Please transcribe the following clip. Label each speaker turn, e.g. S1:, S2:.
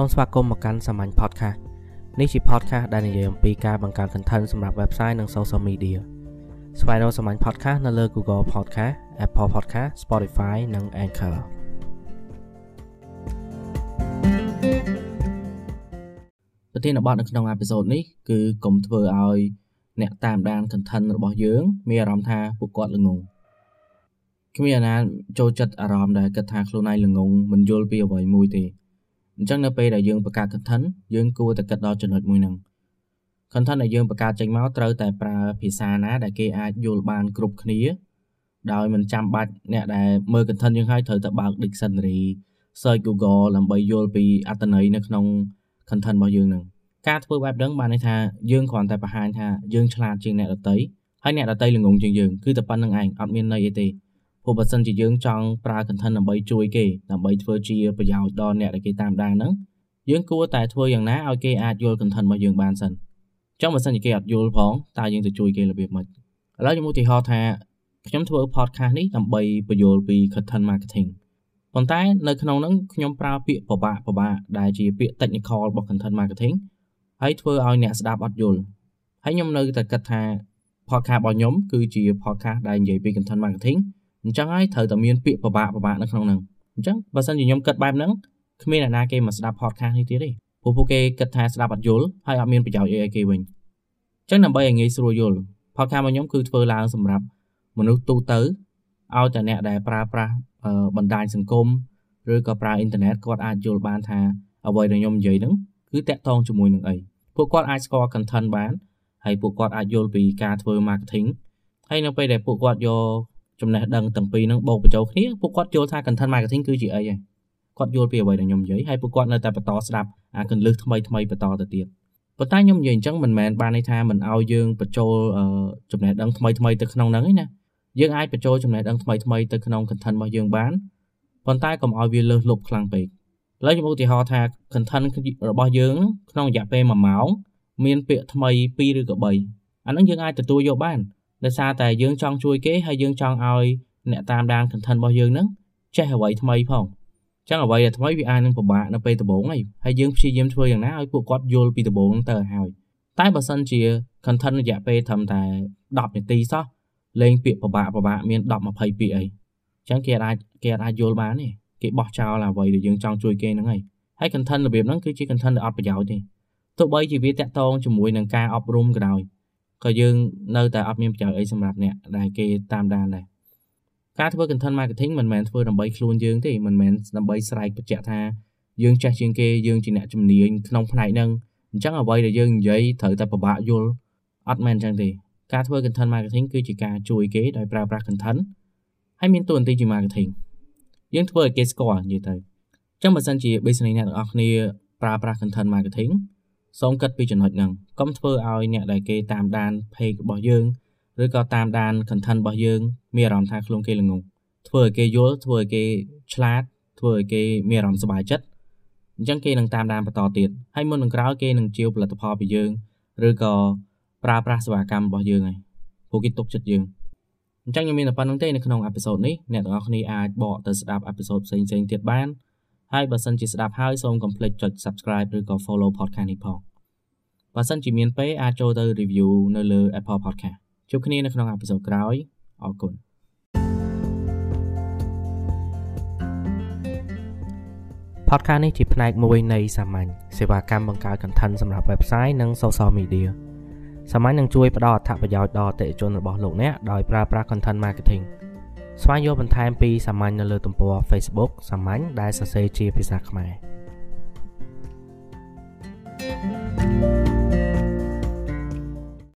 S1: សូមស្វាគមន៍មកកាន់សាមញ្ញ podcast នេះជា podcast ដែលនិយាយអំពីការបង្កើត content សម្រាប់ website និង social media ស្វែងរកសាមញ្ញ podcast នៅលើ Google Podcast Apple Podcast Spotify និង Anchor ប្រធានបទនៅក្នុងអេពីសូតនេះគឺកុំធ្វើឲ្យអ្នកតាមដាន content របស់យើង មានអារម្មណ៍ថាពួកគាត់ល្ងងគ្មានអ្នកណាចូលចិត្តអារម្មណ៍ដែលគិតថាខ្លួនឯងល្ងងមិនយល់ពីអ្វីមួយទេ អញ្ចឹងនៅពេលដែលយើងបង្កើត content យើងគួរតែគិតដល់ចំណុចមួយហ្នឹង content ដែលយើងបង្កើតចេញមកត្រូវតែប្រើភាសាណាដែលគេអាចយល់បានគ្រប់គ្នា ដោយមិនចាំបាច់អ្នកដែលមើល content យើងហើយត្រូវតែបើក dictionary search Google ដើម្បីយល់ពីអត្ថន័យនៅក្នុង content របស់យើងហ្នឹងការធ្វើបែបហ្នឹងបានន័យថាយើងគ្រាន់តែបង្ហាញថាយើងឆ្លាតជាងអ្នកដទៃហើយអ្នកដទៃល្ងងជាងយើងគឺតែប៉ុណ្្នឹងឯងអត់មានន័យអីទេ ព្រោះបើសិនជាយើងចង់ប្រើ content ដើម្បីជួយគេដើម្បីធ្វើជាប្រយោជន៍ដល់អ្នកដែលគេតាមដានហ្នឹងយើងគួរតែធ្វើយ៉ាងណាឲ្យគេអាចយល់ content របស់យើងបានសិនចង់បើសិនជាគេអត់យល់ផងតើយើងទៅជួយគេរបៀបម៉េចឥឡូវខ្ញុំឧទាហរណ៍ថាខ្ញុំធ្វើ podcast នេះដើម្បីបញ្យល់ពី content marketing ប៉ុន្តែនៅក្នុងហ្នឹងខ្ញុំប្រើពាក្យពិបាកពិបាកដែលជាពាក្យ technical របស់ content marketing ហើយធ្វើឲ្យអ្នកស្ដាប់អត់យល់ហើយខ្ញុំនៅតែគិតថា podcast របស់ខ្ញុំគឺជា podcast ដែលនិយាយពី content marketing អញ្ចឹងហើយត្រូវតែមានពាក្យពិបាកពិបាកនៅក្នុងហ្នឹងអញ្ចឹងបើសិនជាខ្ញុំគិតបែបហ្នឹងគ្មានអ្នកណាគេមកស្ដាប់ podcast នេះទៀតទេព្រោះពួកគេគិតថាស្ដាប់អត់យល់ហើយអត់មានប្រយោជន៍អីឲ្យគេវិញអញ្ចឹងដើម្បីឲ្យងាយស្រួលយល់ podcast របស់ខ្ញុំគឺធ្វើឡើងសម្រាប់មនុស្សទូទៅឲ្យតែអ្នកដែលប្រើប្រាស់បណ្ដាញសង្គមឬក៏ប្រើអ៊ីនធឺណិតគាត់អាចយល់បានថាអ្វីដែលខ្ញុំនិយាយហ្នឹងគឺតាក់ទងជាមួយនឹងអីពួកគាត់អាចស្គាល់ content បានហើយពួកគាត់អាចយល់ពីការធ្វើ marketing ហើយនៅពេលដែលពួកគាត់យក ចំណេះដឹងទាំងពីរហ្នឹងបូកបញ្ចូលគ្នាពួកគាត់យល់ថា content marketing គឺជាអីហើយគាត់យល់ពីអ្វីដែលខ្ញុំនិយាយហើយពួកគាត់នៅតែបន្តស្ដាប់អាកន្លឹះថ្មីថ្មីបន្តទៅទៀតប៉ុន្តែខ្ញុំនិយាយអញ្ចឹងមិនមែនបានន័យថាមិនឲ្យយើងបញ្ចូលចំណេះដឹងថ្មីថ្មីទៅក្នុងហ្នឹងទេណាយើងអាចបញ្ចូលចំណេះដឹងថ្មីថ្មីទៅក្នុង content របស់យើងបានប៉ុន្តែកុំឲ្យវាលើសលប់ខ្លាំងពេកឥឡូវខ្ញុំឧទាហរណ៍ថា content របស់យើងក្នុងរយៈពេល1ម៉ោងមានពាក្យថ្មី2ឬក៏3អាហ្នឹងយើងអាចទទួលយកបាន ដោយសារតែយើងចង់ជួយគេហើយយើងចង់ឲ្យអ្នកតាមដាន content របស់យើងហ្នឹងចេះអ្វីថ្មីផងចឹងអ្វីដែលថ្មីវាអាចនឹងពិបាកនៅពេលដំបូងហើយហើយយើងព្យាយាមធ្វើយ៉ាងណាឲ្យពួកគាត់យល់ពីដំបូងហ្នឹងទៅហើយតែបើសិនជា content រយៈពេលត្រឹមតែ10នាទីសោះលេងពាក្យពិបាកពិបាកមាន10 20ពាក្យអីចឹងគេអាចគេអាចយល់បានទេគេបោះចោលអ្វីដែលយើងចង់ជួយគេហ្នឹងហើយហើយ content របៀបហ្នឹងគឺជា content ដែលអត់ប្រយោជន៍ទេទោះបីជាវាតាក់ទងជាមួយនឹងការអប់រំក៏ដោយ ក៏យើងនៅតែអត់មានប្រយោជន៍អីសម្រាប់អ្នកដែលគេតាមដានដែរការធ្វើ content marketing មិនមែនធ្វើដើម្បីខ្លួនយើងទេមិនមែនដើម្បីស្រែកបញ្ជាក់ថាយើងចេះជាងគេយើងជាអ្នកជំនាញក្នុងផ្នែកហ្នឹងអញ្ចឹងអ្វីដែលយើងនិយាយត្រូវតែពិបាកយល់អត់មែនអញ្ចឹងទេការធ្វើ content marketing គឺជាការជួយគេដោយប្រើប្រាស់ content ហើយមានតួនាទីជា marketing យើងធ្វើឲ្យគេស្គាល់និយាយទៅអញ្ចឹងបើសិនជា business អ្នកទាំងអស់គ្នាប្រើប្រាស់ content marketing សូមគិតពីចំណុចហ្នឹងកុំធ្វើឲ្យអ្នកដែលគេតាមដាន page របស់យើងឬក៏តាមដាន content របស់យើងមានអារម្មណ៍ថាខ្លួនគេល្ងងធ្វើឲ្យគេយល់ធ្វើឲ្យគេឆ្លាតធ្វើឲ្យគេមានអារម្មណ៍សប្បាយចិត្តអញ្ចឹងគេនឹងតាមដានបន្តទៀតហើយមុននឹងក្រោយគេនឹងជាវផលិតផលពីយើងឬក៏ប្រើប្រាស់សេវាកម្មរបស់យើងហើយព្រោះគេទុកចិត្តយើងអញ្ចឹងខ្ញុំមានតែប៉ុណ្្នឹងទេនៅក្នុងអេពីសូតនេះអ្នកទាំងអស់គ្នាអាចបកទៅស្ដាប់អេពីសូតផ្សេងៗទៀតបាន ហើយបើសិនជាស្ដាប់ហើយសូមកុំភ្លេចចុច Subscribe ឬក៏ Follow Podcast នេះផងបើសិនជាមានពេលអាចចូលទៅ review នៅលើ Apple Podcast ជួបគ្នានៅក្នុងអេពីសូតក្រោយអរគុណ podcast នេះជាផ្នែកមួយនៃសាមញ្ញសេវាកម្មបង្កើត content សម្រាប់ website និង social media សាមញ្ញនឹងជួយផ្ដល់អត្ថប្រយោជន៍ដល់អតិថិជនរបស់លោកអ្នកដោយប្រើប្រាស់ content marketing ស្វែងយល់បន្ថែមពីសាមញ្ញនៅលើទំព័រ Facebook សាមញ្ញដែលសរសេរជាភាសាខ្មែរ